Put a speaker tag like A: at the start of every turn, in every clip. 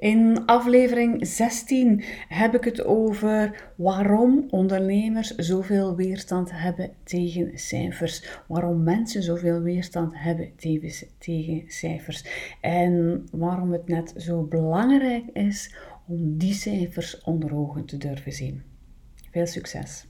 A: In aflevering 16 heb ik het over waarom ondernemers zoveel weerstand hebben tegen cijfers. Waarom mensen zoveel weerstand hebben tegen cijfers. En waarom het net zo belangrijk is om die cijfers onder ogen te durven zien. Veel succes!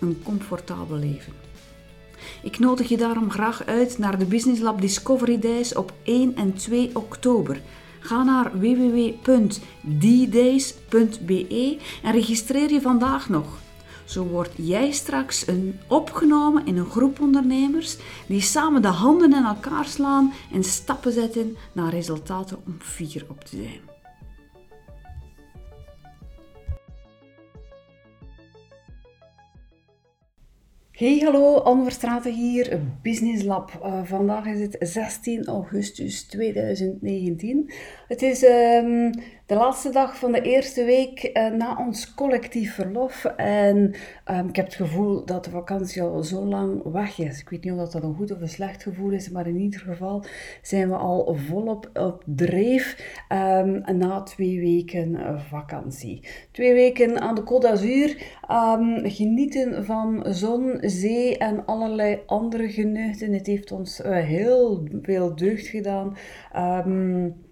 A: een comfortabel leven. Ik nodig je daarom graag uit naar de Business Lab Discovery Days op 1 en 2 oktober. Ga naar www.ddays.be en registreer je vandaag nog. Zo word jij straks een opgenomen in een groep ondernemers die samen de handen in elkaar slaan en stappen zetten naar resultaten om fier op te zijn. Hey, hallo, Anne Verstraten hier, Business Lab. Uh, vandaag is het 16 augustus 2019. Het is um, de laatste dag van de eerste week uh, na ons collectief verlof. En um, ik heb het gevoel dat de vakantie al zo lang weg is. Ik weet niet of dat een goed of een slecht gevoel is, maar in ieder geval zijn we al volop op dreef um, na twee weken vakantie. Twee weken aan de Côte d'Azur, genieten van zon, zee en allerlei andere geneugten. Het heeft ons uh, heel veel deugd gedaan. Um,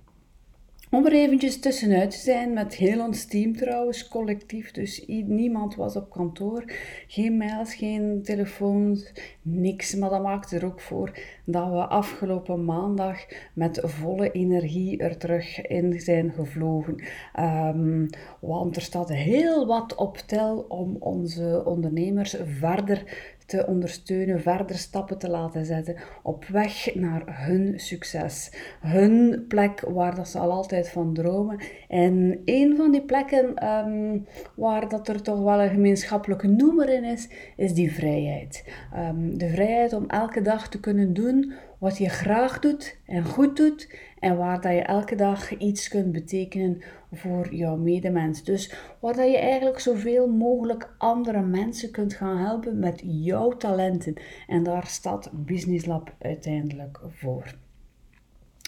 A: om er eventjes tussenuit te zijn met heel ons team trouwens, collectief. Dus niemand was op kantoor. Geen mails, geen telefoons, niks. Maar dat maakt er ook voor dat we afgelopen maandag met volle energie er terug in zijn gevlogen. Um, want er staat heel wat op tel om onze ondernemers verder te ondersteunen, verder stappen te laten zetten op weg naar hun succes. Hun plek waar dat ze al altijd van dromen. En een van die plekken um, waar dat er toch wel een gemeenschappelijke noemer in is, is die vrijheid. Um, de vrijheid om elke dag te kunnen doen wat je graag doet en goed doet en waar dat je elke dag iets kunt betekenen voor jouw medemens. Dus waar dat je eigenlijk zoveel mogelijk andere mensen kunt gaan helpen met jouw talenten. En daar staat Business Lab uiteindelijk voor.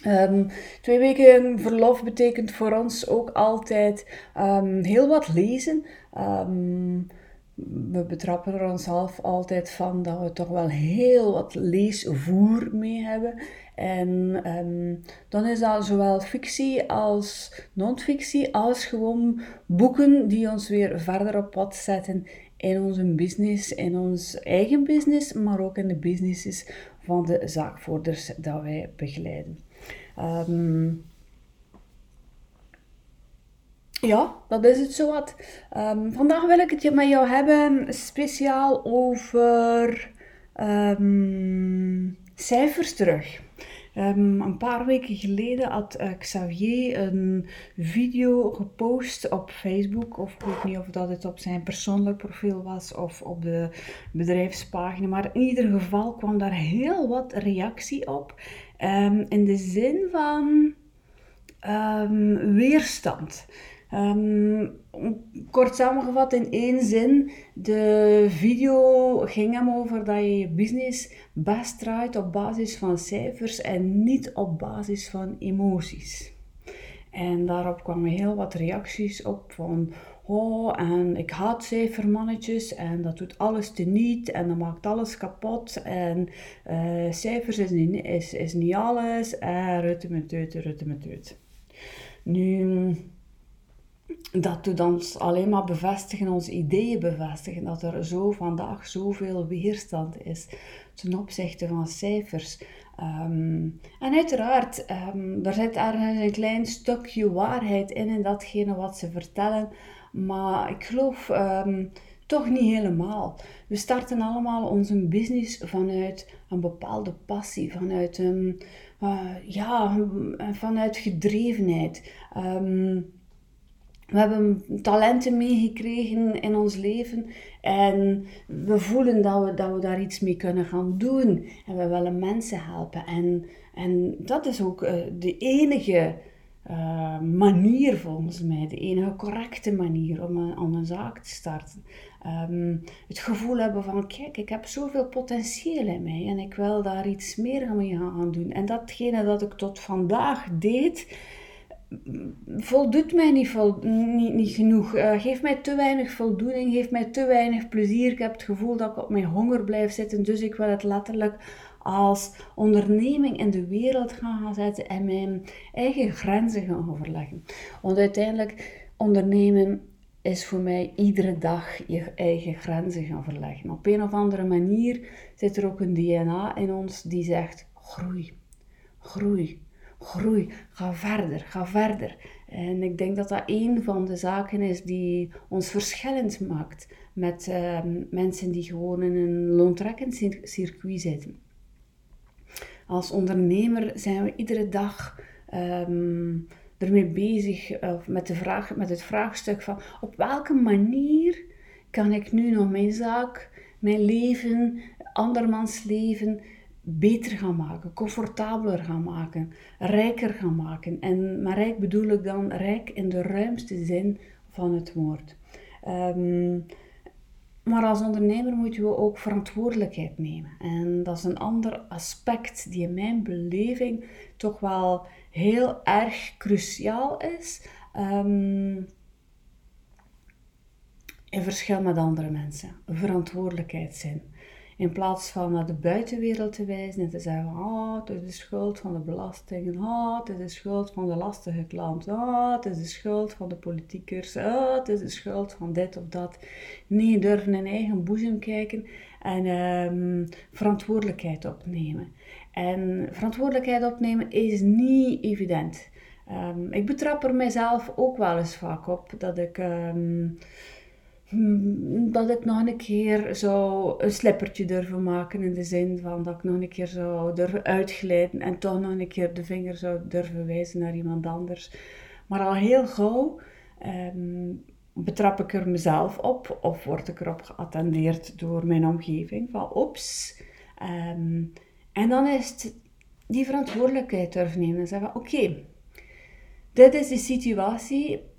A: Um, twee weken verlof betekent voor ons ook altijd um, heel wat lezen. Um, we betrappen er onszelf altijd van dat we toch wel heel wat leesvoer mee hebben. En um, dan is dat zowel fictie als non-fictie, als gewoon boeken die ons weer verder op pad zetten in onze business, in ons eigen business, maar ook in de businesses van de zaakvoerders dat wij begeleiden. Um, ja, dat is het zowat. Um, vandaag wil ik het met jou hebben speciaal over cijfers terug. Um, een paar weken geleden had uh, Xavier een video gepost op Facebook. Of ik weet niet of dat het op zijn persoonlijk profiel was of op de bedrijfspagina. Maar in ieder geval kwam daar heel wat reactie op. Um, in de zin van um, weerstand. Um, kort samengevat in één zin, de video ging hem over dat je je business best draait op basis van cijfers en niet op basis van emoties. En daarop kwamen heel wat reacties op van oh, en ik haat cijfermannetjes en dat doet alles teniet en dat maakt alles kapot en uh, cijfers is niet, is, is niet alles en rutte met teut, rutte met teut. Nu, dat doet ons alleen maar bevestigen, onze ideeën bevestigen, dat er zo vandaag zoveel weerstand is ten opzichte van cijfers. Ehm, en uiteraard, um, er zit ergens een klein stukje waarheid in, in datgene wat ze vertellen, maar ik geloof ehm, toch niet helemaal. We starten allemaal onze business vanuit een bepaalde passie, vanuit, een, uh, ja, vanuit gedrevenheid. We hebben talenten meegekregen in ons leven en we voelen dat we, dat we daar iets mee kunnen gaan doen. En we willen mensen helpen. En, en dat is ook uh, de enige uh, manier volgens mij, de enige correcte manier om een, om een zaak te starten. Um, het gevoel hebben van, kijk, ik heb zoveel potentieel in mij en ik wil daar iets meer mee gaan doen. En datgene dat ik tot vandaag deed, voldoet mij niet, vol, niet, niet genoeg. Uh, geeft mij te weinig voldoening, geeft mij te weinig plezier. Ik heb het gevoel dat ik op mijn honger blijf zitten. Dus ik wil het letterlijk als onderneming in de wereld gaan zetten en mijn eigen grenzen gaan overleggen. Want uiteindelijk, ondernemen is voor mij iedere dag je eigen grenzen gaan verleggen. Op een of andere manier zit er ook een DNA in ons die zegt: groei, groei groei, ga verder, ga verder. En ik denk dat dat een van de zaken is die ons verschillend maakt met ehm, mensen die gewoon in een loontrekkend circuit zitten. Als ondernemer zijn we iedere dag um, ermee bezig of met, de vraag, met het vraagstuk van op welke manier kan ik nu nog mijn zaak, mijn leven, andermans leven beter gaan maken, comfortabeler gaan maken, rijker gaan maken. En maar rijk bedoel ik dan rijk in de ruimste zin van het woord. Ehm, maar als ondernemer moeten we ook verantwoordelijkheid nemen. En dat is een ander aspect die in mijn beleving toch wel heel erg cruciaal is. Um, in verschil met andere mensen. Verantwoordelijkheidszin. In plaats van naar de buitenwereld te wijzen en te zeggen: oh, het is de schuld van de belastingen, oh, het is de schuld van de lastige klant, oh, het is de schuld van de politiekers, oh, het is de schuld van dit of dat. Nee, durven in eigen boezem kijken en um, verantwoordelijkheid opnemen. En verantwoordelijkheid opnemen is niet evident. Um, ik betrap er mijzelf ook wel eens vaak op dat ik. Hmm, dat ik nog een keer zou een slippertje durven maken in de zin van dat ik nog een keer zou durven uitglijden en toch nog een keer de vinger zou durven wijzen naar iemand anders. Maar al heel gauw ehm, betrap ik er mezelf op of word ik erop geattendeerd door mijn omgeving van oeps. Ehm, en dan is het die verantwoordelijkheid durven nemen en zeggen oké, dit is de situatie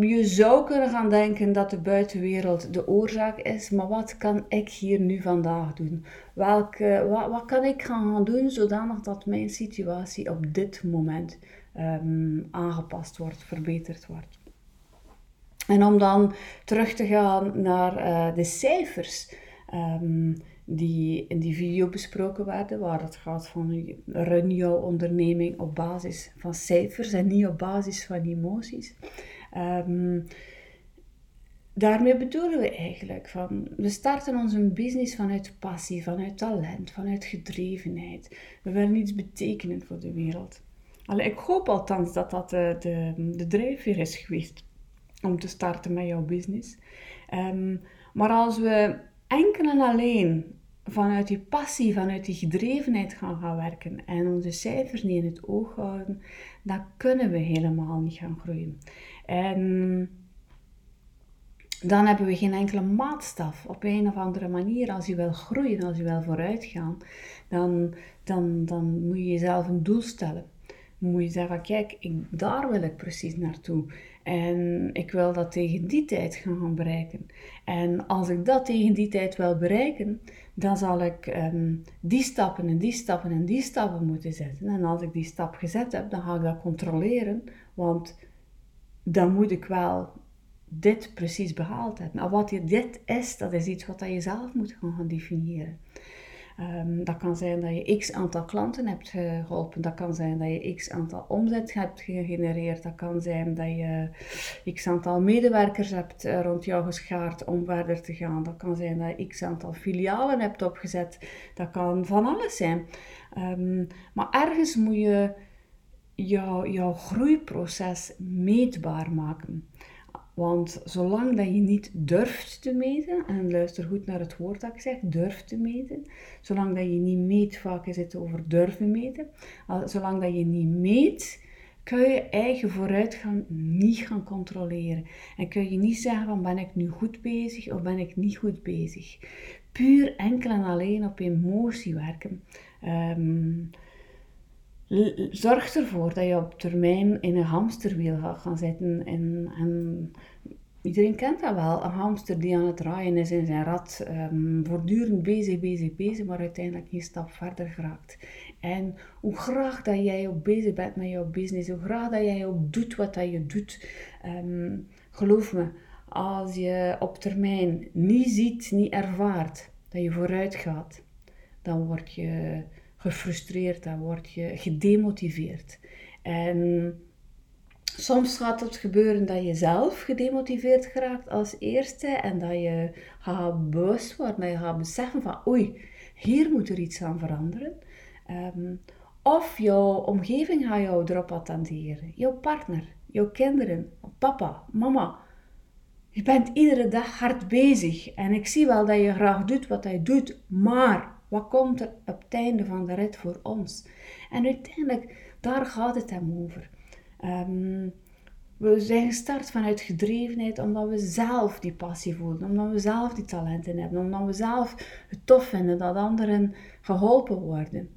A: je zou kunnen gaan denken dat de buitenwereld de oorzaak is, maar wat kan ik hier nu vandaag doen? Welke, wat, wat kan ik gaan doen zodanig dat mijn situatie op dit moment ehm, aangepast wordt, verbeterd wordt? En om dan terug te gaan naar uh, de cijfers um, die in die video besproken werden, waar het gaat van run jouw onderneming op basis van cijfers en niet op basis van emoties. Um, daarmee bedoelen we eigenlijk van, we starten onze business vanuit passie, vanuit talent, vanuit gedrevenheid. We willen iets betekenen voor de wereld. Allee, ik hoop althans dat dat de, de, de drijfveer is geweest om te starten met jouw business. Um, maar als we enkel en alleen vanuit die passie, vanuit die gedrevenheid gaan gaan werken en onze cijfers niet in het oog houden, dan kunnen we helemaal niet gaan groeien. En dan hebben we geen enkele maatstaf. Op een of andere manier, als je wil groeien, als je wil vooruitgaan, dan, dan, dan moet je jezelf een doel stellen. Moet je zeggen kijk, ik, daar wil ik precies naartoe. En ik wil dat tegen die tijd gaan bereiken. En als ik dat tegen die tijd wil bereiken, dan zal ik ehm, die stappen en die stappen en die stappen moeten zetten. En als ik die stap gezet heb, dan ga ik dat controleren. Want dan moet ik wel dit precies behaald hebt. Nou, wat dit is, dat is iets wat je zelf moet gaan definiëren. Um, dat kan zijn dat je x aantal klanten hebt geholpen. Dat kan zijn dat je x aantal omzet hebt gegenereerd. Dat kan zijn dat je x aantal medewerkers hebt eh, rond jou geschaard om verder te gaan. Dat kan zijn dat je x aantal filialen hebt opgezet. Dat kan van alles zijn. Um, maar ergens moet je jou, jouw groeiproces meetbaar maken. Want zolang dat je niet durft te meten, en luister goed naar het woord dat ik zeg, durft te meten. Zolang dat je niet meet, vaak is over durven meten. Zolang dat je niet meet, kun je eigen vooruitgang niet gaan controleren. En kun je niet zeggen van ben ik nu goed bezig of ben ik niet goed bezig. Puur enkel en alleen op emotie werken. Um, zorg ervoor dat je op termijn in een hamsterwiel gaat gaan zitten. En, en iedereen kent dat wel. Een hamster die aan het draaien is in zijn rad, um, voortdurend bezig, bezig, bezig, maar uiteindelijk geen stap verder geraakt. En hoe graag dat jij ook bezig bent met jouw business, hoe graag dat jij ook doet wat dat je doet, um, geloof me, als je op termijn niet ziet, niet ervaart dat je vooruit gaat, dan word je gefrustreerd, dan word je gedemotiveerd. En soms gaat het gebeuren dat je zelf gedemotiveerd geraakt als eerste en dat je gaat bewust worden, dat je gaat beseffen van oei, hier moet er iets aan veranderen. Um, of jouw omgeving gaat jou erop attenderen. Jouw partner, jouw kinderen, papa, mama. Je bent iedere dag hard bezig en ik zie wel dat je graag doet wat hij doet, maar wat komt er op het einde van de rit voor ons? En uiteindelijk, daar gaat het hem over. Ehm, we zijn gestart vanuit gedrevenheid omdat we zelf die passie voelen, omdat we zelf die talenten hebben, omdat we zelf het tof vinden dat anderen geholpen worden.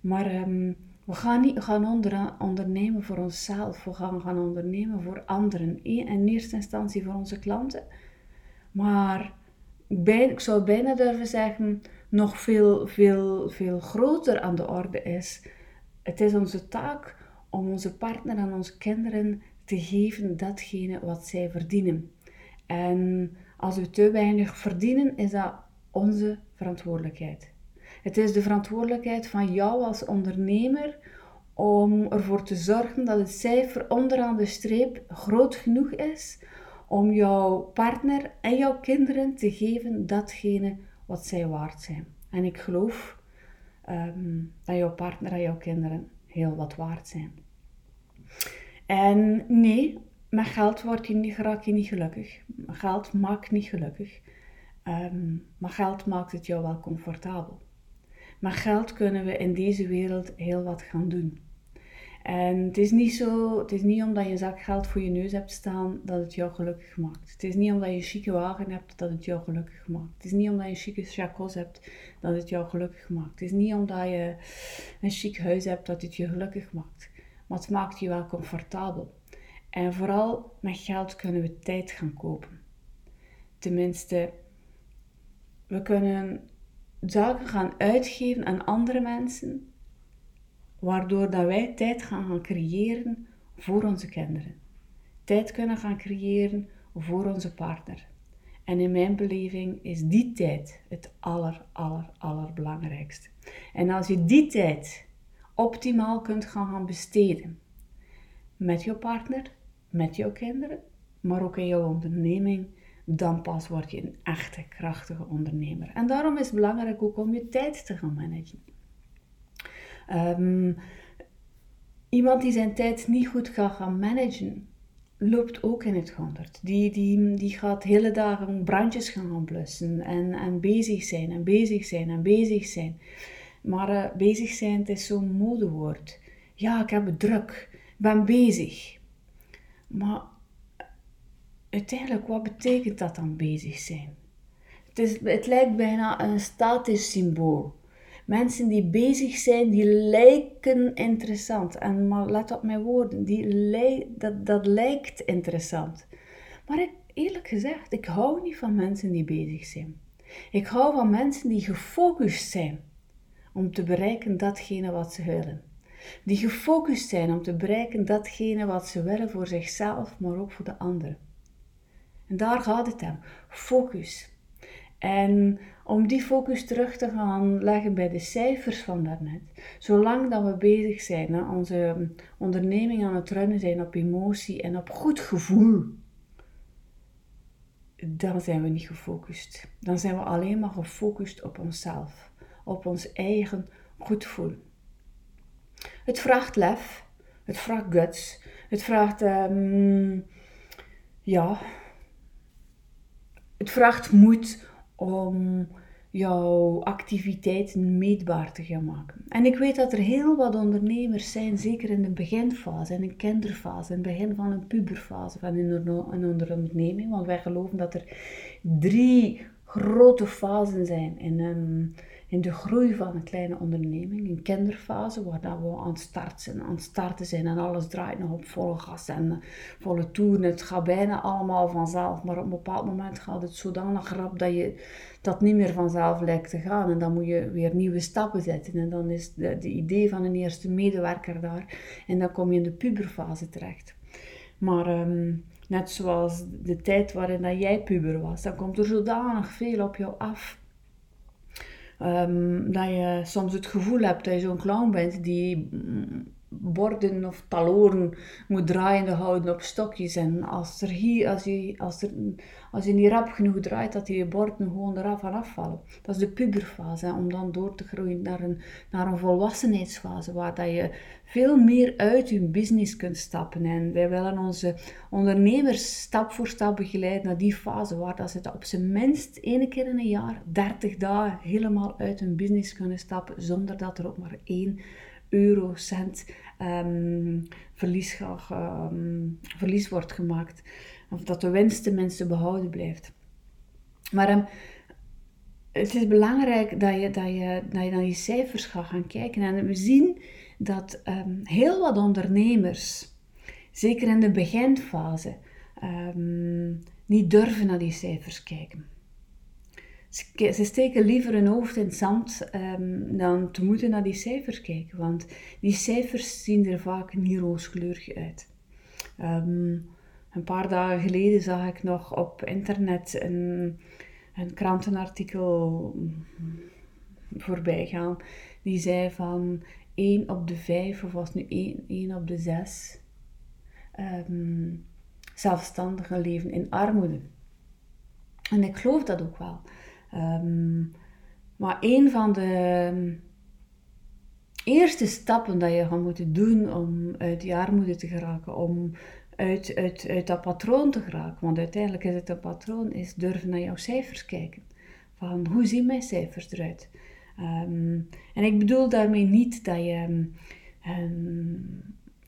A: Maar ehm, we gaan niet gaan onder, ondernemen voor onszelf, we gaan gaan ondernemen voor anderen. In eerste instantie voor onze klanten, maar ik zou bijna durven zeggen, nog veel, veel, veel groter aan de orde is. Het is onze taak om onze partner en onze kinderen te geven datgene wat zij verdienen. En als we te weinig verdienen, is dat onze verantwoordelijkheid. Het is de verantwoordelijkheid van jou als ondernemer om ervoor te zorgen dat het cijfer onderaan de streep groot genoeg is om jouw partner en jouw kinderen te geven datgene wat zij waard zijn. En ik geloof ehm, dat jouw partner en jouw kinderen heel wat waard zijn. En nee, met geld word je niet, raak je niet gelukkig. Geld maakt niet gelukkig. Um, maar geld maakt het jou wel comfortabel. Met geld kunnen we in deze wereld heel wat gaan doen. En het is niet zo, het is niet omdat je een zak geld voor je neus hebt staan dat het jou gelukkig maakt. Het is niet omdat je een chique wagen hebt dat het jou gelukkig maakt. Het is niet omdat je een chique chacos hebt dat het jou gelukkig maakt. Het is niet omdat je een chic huis hebt dat het je gelukkig maakt. Maar het maakt je wel comfortabel. En vooral met geld kunnen we tijd gaan kopen. Tenminste, we kunnen zaken gaan uitgeven aan andere mensen waardoor dat wij tijd gaan, gaan creëren voor onze kinderen. Tijd kunnen gaan creëren voor onze partner. En in mijn beleving is die tijd het aller, aller, allerbelangrijkste. En als je die tijd optimaal kunt gaan, gaan besteden met je partner, met jouw kinderen, maar ook in jouw onderneming, dan pas word je een echte krachtige ondernemer. En daarom is het belangrijk ook om je tijd te gaan managen. Um, iemand die zijn tijd niet goed gaat gaan managen, loopt ook in het honderd. Die, die, die gaat hele dagen brandjes gaan blussen en, en bezig zijn en bezig zijn en bezig zijn. Maar uh, bezig zijn, het is zo'n modewoord. Ja, ik heb het druk. Ik ben bezig. Maar uiteindelijk, wat betekent dat dan bezig zijn? Het, is, het lijkt bijna een statisch symbool. Mensen die bezig zijn, die lijken interessant. En maar let op mijn woorden, die dat, dat lijkt interessant. Maar eerlijk gezegd, ik hou niet van mensen die bezig zijn. Ik hou van mensen die gefocust zijn om te bereiken datgene wat ze willen. Die gefocust zijn om te bereiken datgene wat ze willen voor zichzelf, maar ook voor de anderen. En daar gaat het om. Focus. En om die focus terug te gaan leggen bij de cijfers van daarnet. Zolang dat we bezig zijn, hè, onze onderneming aan het runnen zijn op emotie en op goed gevoel, dan zijn we niet gefocust. Dan zijn we alleen maar gefocust op onszelf, op ons eigen goed voelen. Het vraagt lef, het vraagt guts, het vraagt, um, ja, het vraagt moed om jouw activiteiten meetbaar te gaan maken. En ik weet dat er heel wat ondernemers zijn, zeker in de beginfase, in een kinderfase, in het begin van een puberfase van een onderneming. Want wij geloven dat er drie grote fasen zijn in een in de groei van een kleine onderneming, een kinderfase, waar dat we aan het, start zijn, aan het starten zijn en alles draait nog op volle gas en eh, volle toeren. Het gaat bijna allemaal vanzelf, maar op een bepaald moment gaat het zodanig rap dat je dat niet meer vanzelf lijkt te gaan. En dan moet je weer nieuwe stappen zetten. En dan is de, de idee van een eerste medewerker daar. En dan kom je in de puberfase terecht. Maar ehm, net zoals de tijd waarin dat jij puber was, dan komt er zodanig veel op jou af Um, dat je soms het gevoel hebt dat je zo'n clown bent die borden of taloren moet draaiende houden op stokjes. En als, er hier, als, je, als, er, als je niet rap genoeg draait, dat je borden gewoon eraf en afvallen. Dat is de puberfase, om dan door te groeien naar een, naar een volwassenheidsfase, waar dat je veel meer uit je business kunt stappen. En wij willen onze ondernemers stap voor stap begeleiden naar die fase, waar dat ze op zijn minst één keer in een jaar, 30 dagen, helemaal uit hun business kunnen stappen, zonder dat er ook maar één eurocent um, verlies, um, verlies wordt gemaakt. Of dat de winst tenminste behouden blijft. Maar um, het is belangrijk dat je, dat, je, dat je naar die cijfers gaat gaan kijken. En we zien dat heel wat ondernemers, zeker in de beginfase, niet durven naar die cijfers kijken. Ze steken liever hun hoofd in het zand um, dan te moeten naar die cijfers kijken, want die cijfers zien er vaak niet rooskleurig uit. Um, een paar dagen geleden zag ik nog op internet een, een krantenartikel voorbij gaan. Die zei van 1 op de 5, of was nu 1, 1 op de 6, um, ehm, zelfstandigen leven in armoede. En ik geloof dat ook wel. Ehm, maar een van de ehm, eerste stappen dat je gaat moeten doen om uit die armoede te geraken, om uit, uit, uit dat patroon te geraken, want uiteindelijk is het een patroon, is durven naar jouw cijfers kijken. Van hoe zien mijn cijfers eruit? Ehm, en ik bedoel daarmee niet dat je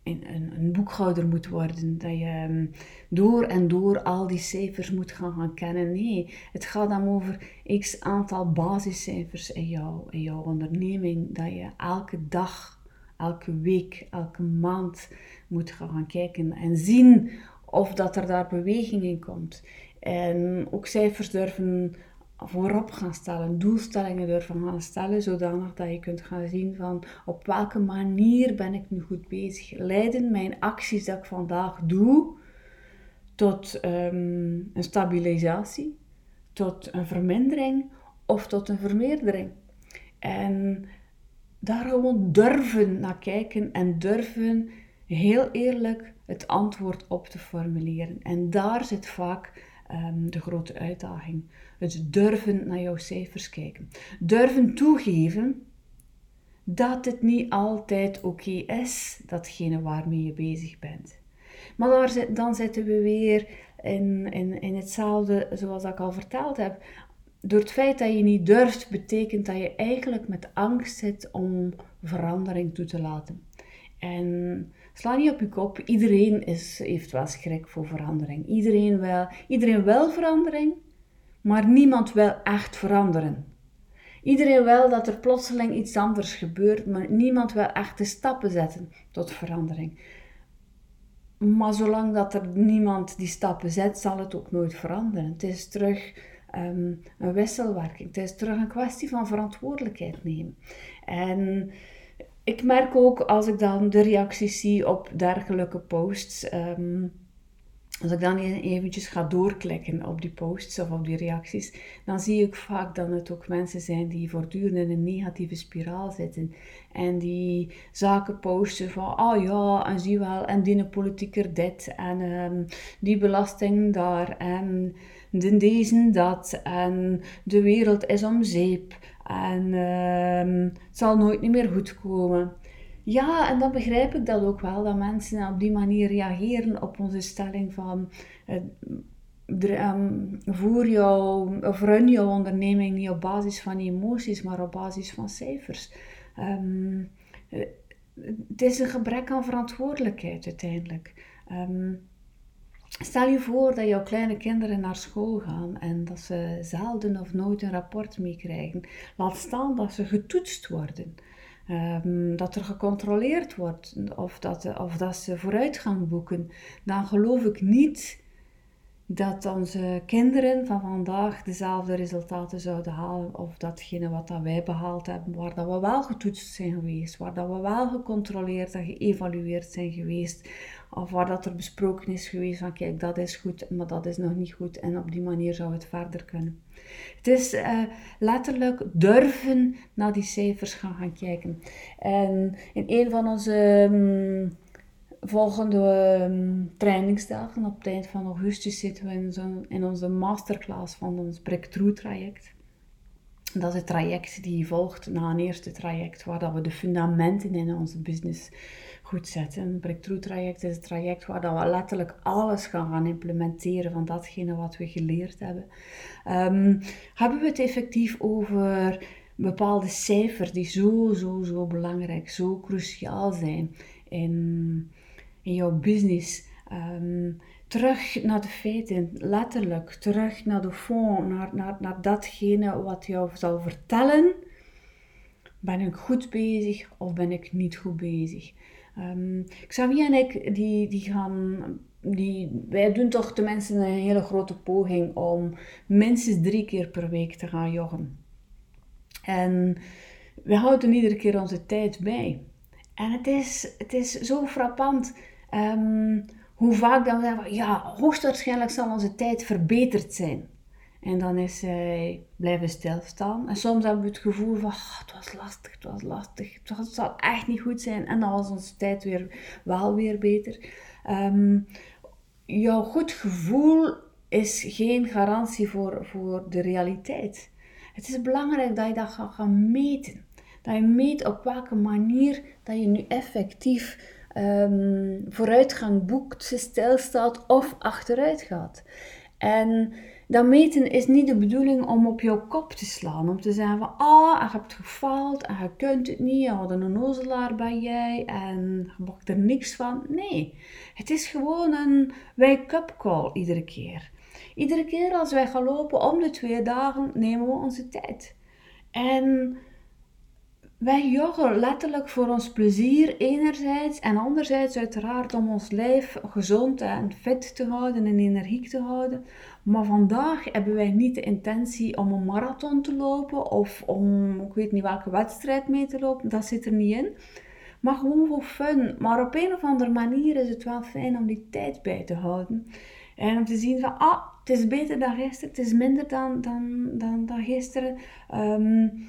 A: een, een, boekhouder moet worden. Dat je ehm, door en door al die cijfers moet gaan, gaan kennen. Nee, het gaat dan over x aantal basiscijfers in, jou, in jouw onderneming. Dat je elke dag, elke week, elke maand moet gaan, gaan kijken en zien of dat er daar beweging in komt. En ook cijfers durven voorop gaan stellen, doelstellingen durven gaan stellen, zodanig dat je kunt gaan zien van op welke manier ben ik nu goed bezig. Leiden mijn acties dat ik vandaag doe tot ehm, een stabilisatie, tot een vermindering of tot een vermeerdering. En daar gewoon durven naar kijken en durven heel eerlijk het antwoord op te formuleren. En daar zit vaak Ehm, de grote uitdaging. Het durven naar jouw cijfers kijken. Durven toegeven dat het niet altijd oké is, datgene waarmee je bezig bent. Maar daar, dan zitten we weer in, in, in hetzelfde zoals ik al verteld heb. Door het feit dat je niet durft, betekent dat je eigenlijk met angst zit om verandering toe te laten. En Sla niet op je kop. Iedereen is, heeft wel schrik voor verandering. Iedereen wil, iedereen wil verandering, maar niemand wil echt veranderen. Iedereen wil dat er plotseling iets anders gebeurt, maar niemand wil echt de stappen zetten tot verandering. Maar zolang dat er niemand die stappen zet, zal het ook nooit veranderen. Het is terug ehm, een wisselwerking. Het is terug een kwestie van verantwoordelijkheid nemen. En ik merk ook als ik dan de reacties zie op dergelijke posts, ehm, als ik dan e- eventjes ga doorklikken op die posts of op die reacties, dan zie ik vaak dat het ook mensen zijn die voortdurend in een negatieve spiraal zitten. En die zaken posten van, oh ja, en zie wel, en die politieker dit, en um, die belasting daar, en de deze dat, en de wereld is om zeep, en um, het zal nooit meer goed komen. Ja, en dan begrijp ik dat ook wel, dat mensen op die manier reageren op onze stelling van uh, voer jouw, of run jouw onderneming niet op basis van emoties, maar op basis van cijfers. Um, het is een gebrek aan verantwoordelijkheid uiteindelijk. Ehm, stel je voor dat jouw kleine kinderen naar school gaan en dat ze zelden of nooit een rapport meekrijgen. Laat staan dat ze getoetst worden. Ehm, dat er gecontroleerd wordt of dat, of dat ze vooruitgang boeken, dan geloof ik niet dat onze kinderen van vandaag dezelfde resultaten zouden halen of datgene wat dat wij behaald hebben, waar dat we wel getoetst zijn geweest, waar dat we wel gecontroleerd en geëvalueerd zijn geweest, of waar dat er besproken is geweest van kijk, dat is goed, maar dat is nog niet goed en op die manier zou het verder kunnen. Het is uh, letterlijk durven naar die cijfers gaan gaan kijken. En in een van onze um, volgende um, trainingsdagen, op het eind van augustus, zitten we in, in onze masterclass van ons Breakthrough traject. Dat is het traject die volgt na een eerste traject, waar dat we de fundamenten in onze business goed zetten. Een breakthrough traject is een traject waar dat we letterlijk alles gaan gaan implementeren van datgene wat we geleerd hebben. Um, hebben we het effectief over bepaalde cijfers die zo, zo, zo belangrijk, zo cruciaal zijn in, in jouw business. Um, terug naar de feiten, letterlijk, terug naar de fond, naar, naar, naar datgene wat jou zal vertellen. Ben ik goed bezig of ben ik niet goed bezig? Um, Xavier en ik, die, die gaan, die, wij doen toch mensen een hele grote poging om minstens drie keer per week te gaan joggen. En we houden iedere keer onze tijd bij. En het is, het is zo frappant um, hoe vaak dan we zeggen, ja, hoogstwaarschijnlijk zal onze tijd verbeterd zijn. En dan is zij blijven stilstaan. En soms hebben we het gevoel van, oh, het was lastig, het was lastig. Het zal echt niet goed zijn. En dan was onze tijd weer wel weer beter. Um, jouw goed gevoel is geen garantie voor, voor de realiteit. Het is belangrijk dat je dat gaat gaan meten. Dat je meet op welke manier dat je nu effectief um, vooruitgang boekt, stilstaat of achteruit gaat. En dat meten is niet de bedoeling om op jouw kop te slaan. Om te zeggen van, ah, je hebt gefaald en je kunt het niet. Wat een onnozelaar ben jij en je mag er niks van. Nee, het is gewoon een wake-up call iedere keer. Iedere keer als wij gaan lopen, om de twee dagen, nemen we onze tijd. En wij joggen letterlijk voor ons plezier enerzijds en anderzijds uiteraard om ons lijf gezond en fit te houden en energiek te houden. Maar vandaag hebben wij niet de intentie om een marathon te lopen of om ik weet niet welke wedstrijd mee te lopen, dat zit er niet in. Maar gewoon voor fun. Maar op een of andere manier is het wel fijn om die tijd bij te houden. En om te zien van, ah, het is beter dan gisteren, het is minder dan, dan, dan, dan gisteren. Um,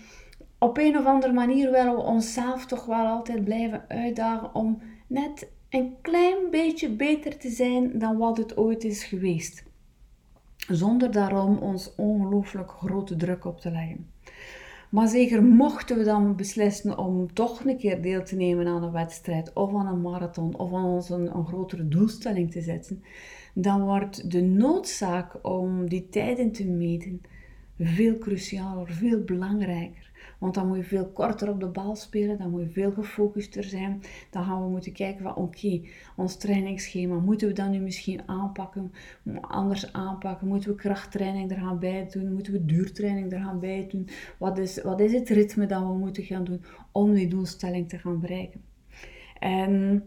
A: op een of andere manier willen we onszelf toch wel altijd blijven uitdagen om net een klein beetje beter te zijn dan wat het ooit is geweest. Zonder daarom ons ongelooflijk grote druk op te leggen. Maar zeker mochten we dan beslissen om toch een keer deel te nemen aan een wedstrijd of aan een marathon of aan ons een, een grotere doelstelling te zetten, dan wordt de noodzaak om die tijden te meten veel crucialer, veel belangrijker. Want dan moet je veel korter op de bal spelen, dan moet je veel gefocuster zijn. Dan gaan we moeten kijken van oké, ons trainingsschema, moeten we dat nu misschien aanpakken, anders aanpakken? Moeten we krachttraining er gaan bij doen? Moeten we duurtraining er gaan bij doen? Wat is, wat is het ritme dat we moeten gaan doen om die doelstelling te gaan bereiken? En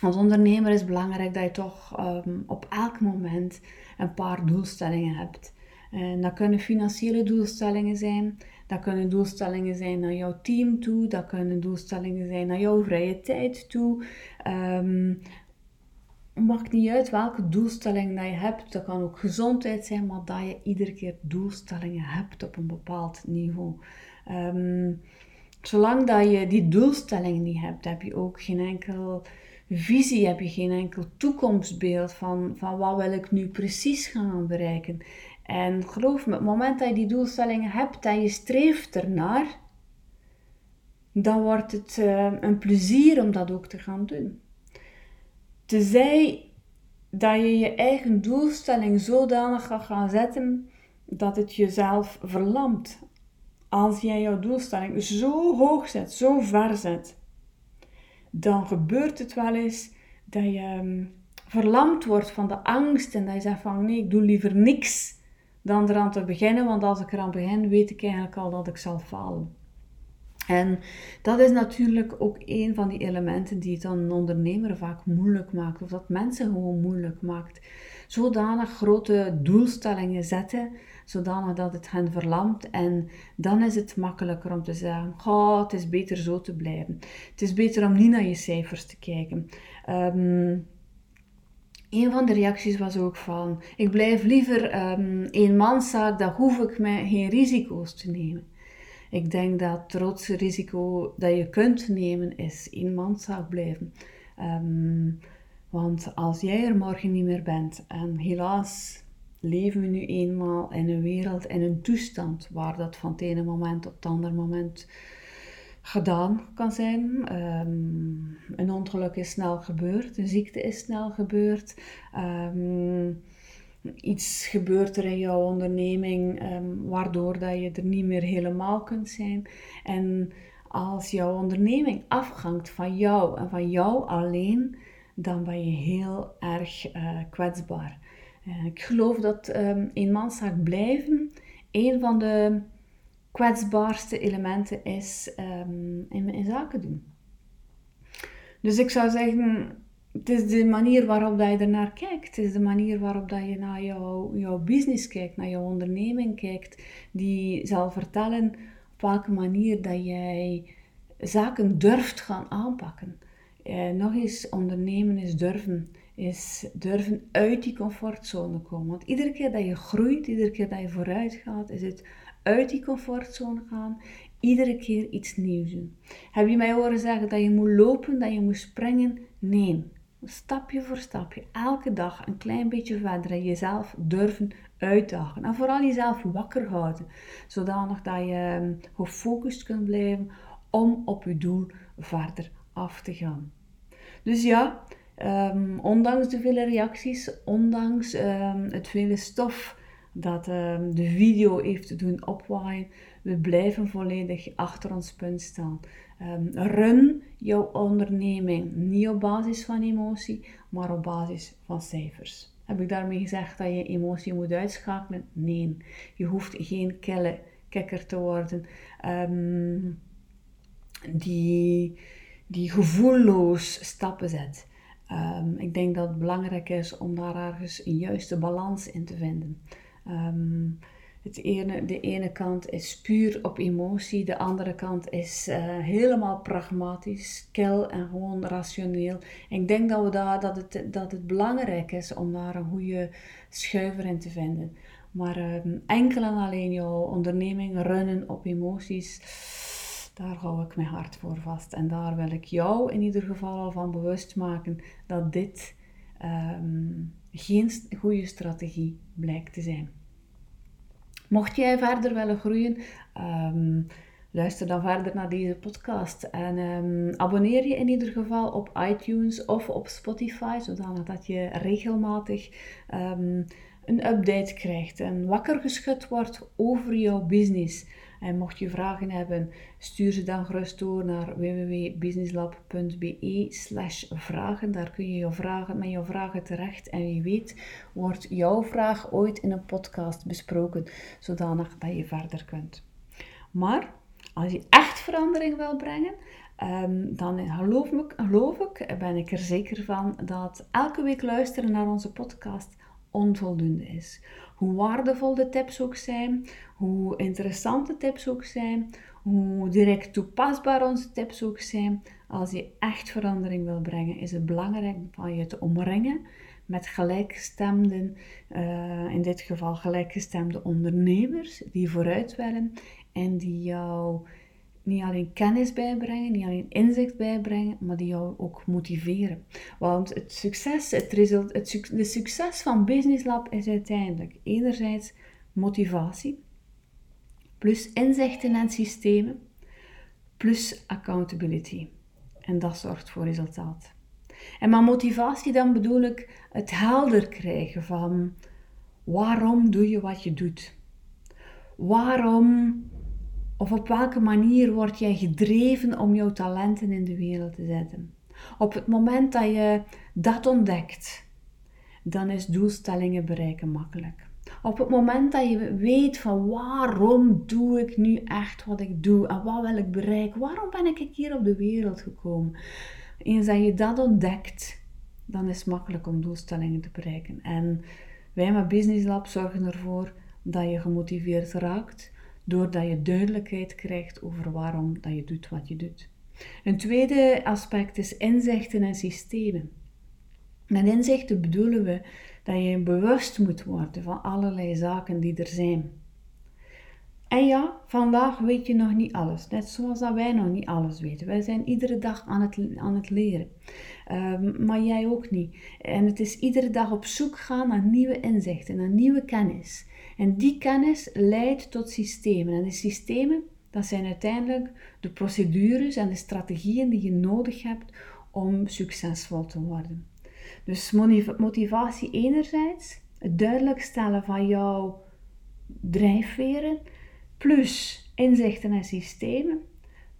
A: als ondernemer is het belangrijk dat je toch um, op elk moment een paar doelstellingen hebt. En dat kunnen financiële doelstellingen zijn, dat kunnen doelstellingen zijn naar jouw team toe, dat kunnen doelstellingen zijn naar jouw vrije tijd toe. Um, maakt niet uit welke doelstelling dat je hebt. Dat kan ook gezondheid zijn, maar dat je iedere keer doelstellingen hebt op een bepaald niveau. Ehm, zolang dat je die doelstelling niet hebt, heb je ook geen enkel visie, heb je geen enkel toekomstbeeld van, van wat wil ik nu precies gaan bereiken. En geloof me, op het moment dat je die doelstellingen hebt en je streeft ernaar, dan wordt het uh, een plezier om dat ook te gaan doen. Tenzij dat je je eigen doelstelling zodanig gaat gaan zetten dat het jezelf verlamt. Als jij jouw doelstelling zo hoog zet, zo ver zet, dan gebeurt het wel eens dat je ehm, verlamd wordt van de angst en dat je zegt van nee, ik doe liever niks dan eraan te beginnen, want als ik eraan begin, weet ik eigenlijk al dat ik zal falen. En dat is natuurlijk ook een van die elementen die het dan een ondernemer vaak moeilijk maakt, of dat mensen gewoon moeilijk maakt. Zodanig grote doelstellingen zetten, zodanig dat het hen verlamt. En dan is het makkelijker om te zeggen: oh, het is beter zo te blijven. Het is beter om niet naar je cijfers te kijken. Um, een van de reacties was ook van: ik blijf liever um, eenmanszaak, dan hoef ik mij geen risico's te nemen. Ik denk dat het grootste risico dat je kunt nemen is eenmanszaak blijven. Um, want als jij er morgen niet meer bent, en helaas leven we nu eenmaal in een wereld, in een toestand waar dat van het ene moment op het andere moment gedaan kan zijn. Ehm, een ongeluk is snel gebeurd, een ziekte is snel gebeurd. Ehm, iets gebeurt er in jouw onderneming um, waardoor dat je er niet meer helemaal kunt zijn. En als jouw onderneming afhangt van jou en van jou alleen, dan ben je heel erg uh, kwetsbaar. Uh, ik geloof dat eenmanszaak blijven een van de kwetsbaarste elementen is in, in zaken doen. Dus ik zou zeggen, het is de manier waarop dat je ernaar kijkt. Het is de manier waarop dat je naar jouw, jouw business kijkt, naar jouw onderneming kijkt, die zal vertellen op welke manier dat jij zaken durft gaan aanpakken. Eh, nog eens, ondernemen is durven. Is durven uit die comfortzone komen. Want iedere keer dat je groeit, iedere keer dat je vooruit gaat, is het uit die comfortzone gaan. Iedere keer iets nieuws doen. Heb je mij horen zeggen dat je moet lopen, dat je moet springen? Nee. Stapje voor stapje, elke dag een klein beetje verder en jezelf durven uitdagen. En vooral jezelf wakker houden, zodanig dat je ehm, gefocust kunt blijven om op je doel verder af te gaan. Dus ja, um, ondanks de vele reacties, ondanks um, het vele stof dat um, de video heeft doen opwaaien, we blijven volledig achter ons punt staan. run jouw onderneming niet op basis van emotie, maar op basis van cijfers. Heb ik daarmee gezegd dat je emotie moet uitschakelen? Nee, je hoeft geen kelle kikker te worden. die die gevoelloos stappen zet. Ik denk dat het belangrijk is om daar ergens een juiste balans in te vinden. Um, het ene, de ene kant is puur op emotie, de andere kant is uh, helemaal pragmatisch, kil en gewoon rationeel. Ik denk dat, we daar, dat, het, dat het belangrijk is om daar een goede schuiver in te vinden. Maar um, enkel en alleen jouw onderneming runnen op emoties daar hou ik mijn hart voor vast. En daar wil ik jou in ieder geval al van bewust maken dat dit um, geen goede strategie blijkt te zijn. Mocht jij verder willen groeien, um, luister dan verder naar deze podcast. En um, abonneer je in ieder geval op iTunes of op Spotify, zodat je regelmatig een update krijgt en wakker geschud wordt over jouw business. En mocht je vragen hebben, stuur ze dan gerust door naar www.businesslab.be slash vragen. Daar kun je je vragen, met je vragen terecht. En wie weet wordt jouw vraag ooit in een podcast besproken, zodanig dat je verder kunt. Maar als je echt verandering wil brengen, um, dan geloof, me, geloof ik, ben ik er zeker van dat elke week luisteren naar onze podcast onvoldoende is. Hoe waardevol de tips ook zijn, hoe interessante tips ook zijn, hoe direct toepasbaar onze tips ook zijn, als je echt verandering wil brengen, is het belangrijk van je te omringen met gelijkgestemden, uh, in dit geval gelijkgestemde ondernemers die vooruit willen en die jou niet alleen kennis bijbrengen, niet alleen inzicht bijbrengen, maar die jou ook motiveren. Want het succes, het result, het, de succes van Business Lab is uiteindelijk enerzijds motivatie, plus inzichten en systemen, plus accountability. En dat zorgt voor resultaat. En met motivatie dan bedoel ik het helder krijgen van waarom doe je wat je doet? Waarom of op welke manier word jij gedreven om jouw talenten in de wereld te zetten? Op het moment dat je dat ontdekt, dan is doelstellingen bereiken makkelijk. Op het moment dat je weet van waarom doe ik nu echt wat ik doe en wat wil ik bereiken, waarom ben ik hier op de wereld gekomen? Eens dat je dat ontdekt, dan is het makkelijk om doelstellingen te bereiken. En wij met Business Lab zorgen ervoor dat je gemotiveerd raakt, doordat je duidelijkheid krijgt over waarom dat je doet wat je doet. Een tweede aspect is inzichten en systemen. Met inzichten bedoelen we dat je bewust moet worden van allerlei zaken die er zijn. En ja, vandaag weet je nog niet alles. Net zoals dat wij nog niet alles weten. Wij zijn iedere dag aan het, aan het leren. Ehm, maar jij ook niet. En het is iedere dag op zoek gaan naar nieuwe inzichten, naar nieuwe kennis. En die kennis leidt tot systemen. En de systemen, dat zijn uiteindelijk de procedures en de strategieën die je nodig hebt om succesvol te worden. Dus motivatie enerzijds, het duidelijk stellen van jouw drijfveren, plus inzichten en systemen,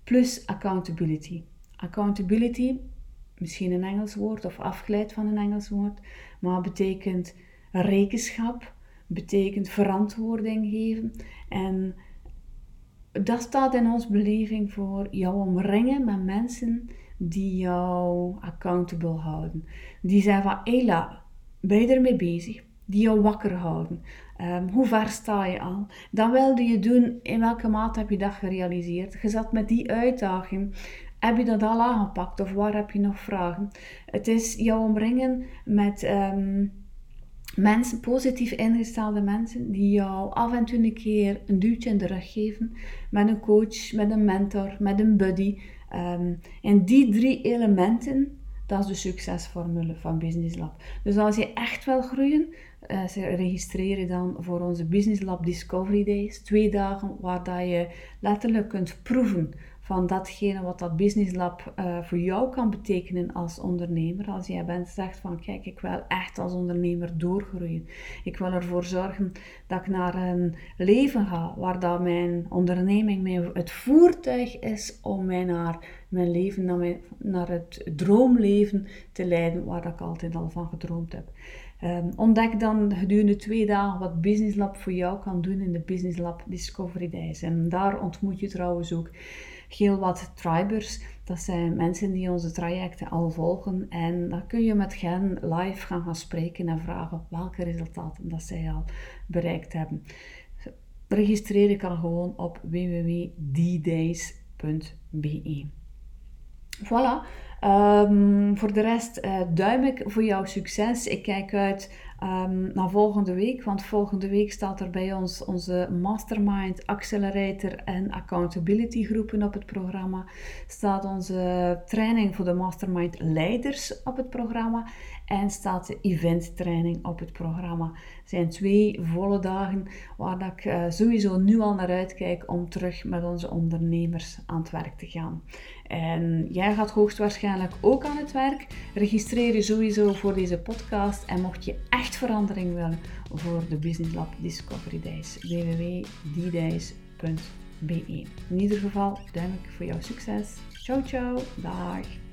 A: plus accountability. Accountability, misschien een Engels woord of afgeleid van een Engels woord, maar betekent rekenschap, betekent verantwoording geven. En dat staat in ons beleving voor jou omringen met mensen die jou accountable houden. Die zeggen van, Ela, ben je ermee bezig? Die jou wakker houden. Ehm, hoe ver sta je al? Dan wilde je doen, in welke mate heb je dat gerealiseerd? Je zat met die uitdaging. Heb je dat al aangepakt of waar heb je nog vragen? Het is jou omringen met ehm, mensen, positief ingestelde mensen, die jou af en toe een keer een duwtje in de rug geven. Met een coach, met een mentor, met een buddy. Um, en die drie elementen, dat is de succesformule van Business Lab. Dus als je echt wil groeien, uh, registreer je dan voor onze Business Lab Discovery Days. Twee dagen waar dat je letterlijk kunt proeven van datgene wat dat Business Lab uh, voor jou kan betekenen als ondernemer. Als jij bent zegt van kijk, ik wil echt als ondernemer doorgroeien. Ik wil ervoor zorgen dat ik naar een leven ga waar dat mijn onderneming mijn, het voertuig is om mij naar mijn leven, naar, mijn, naar het droomleven te leiden waar ik altijd al van gedroomd heb. Um, ontdek dan gedurende twee dagen wat Business Lab voor jou kan doen in de Business Lab Discovery Days. En daar ontmoet je trouwens ook heel wat tribers. Dat zijn mensen die onze trajecten al volgen. En dan kun je met hen live gaan, gaan spreken en vragen welke resultaten dat zij al bereikt hebben. Registreer je kan gewoon op www.ddays.be. Voilà. Um, voor de rest uh, duim ik voor jouw succes. Ik kijk uit um, naar volgende week, want volgende week staat er bij ons onze Mastermind, Accelerator en Accountability groepen op het programma. Staat onze training voor de Mastermind leiders op het programma en staat de event training op het programma. Het zijn twee volle dagen waar dat ik uh, sowieso nu al naar uitkijk om terug met onze ondernemers aan het werk te gaan. En jij gaat hoogstwaarschijnlijk ook aan het werk. Registreer je sowieso voor deze podcast. En mocht je echt verandering willen voor de Business Lab Discovery Days, www.ddays.be. In ieder geval, duim ik voor jouw succes. Ciao, ciao. Dag.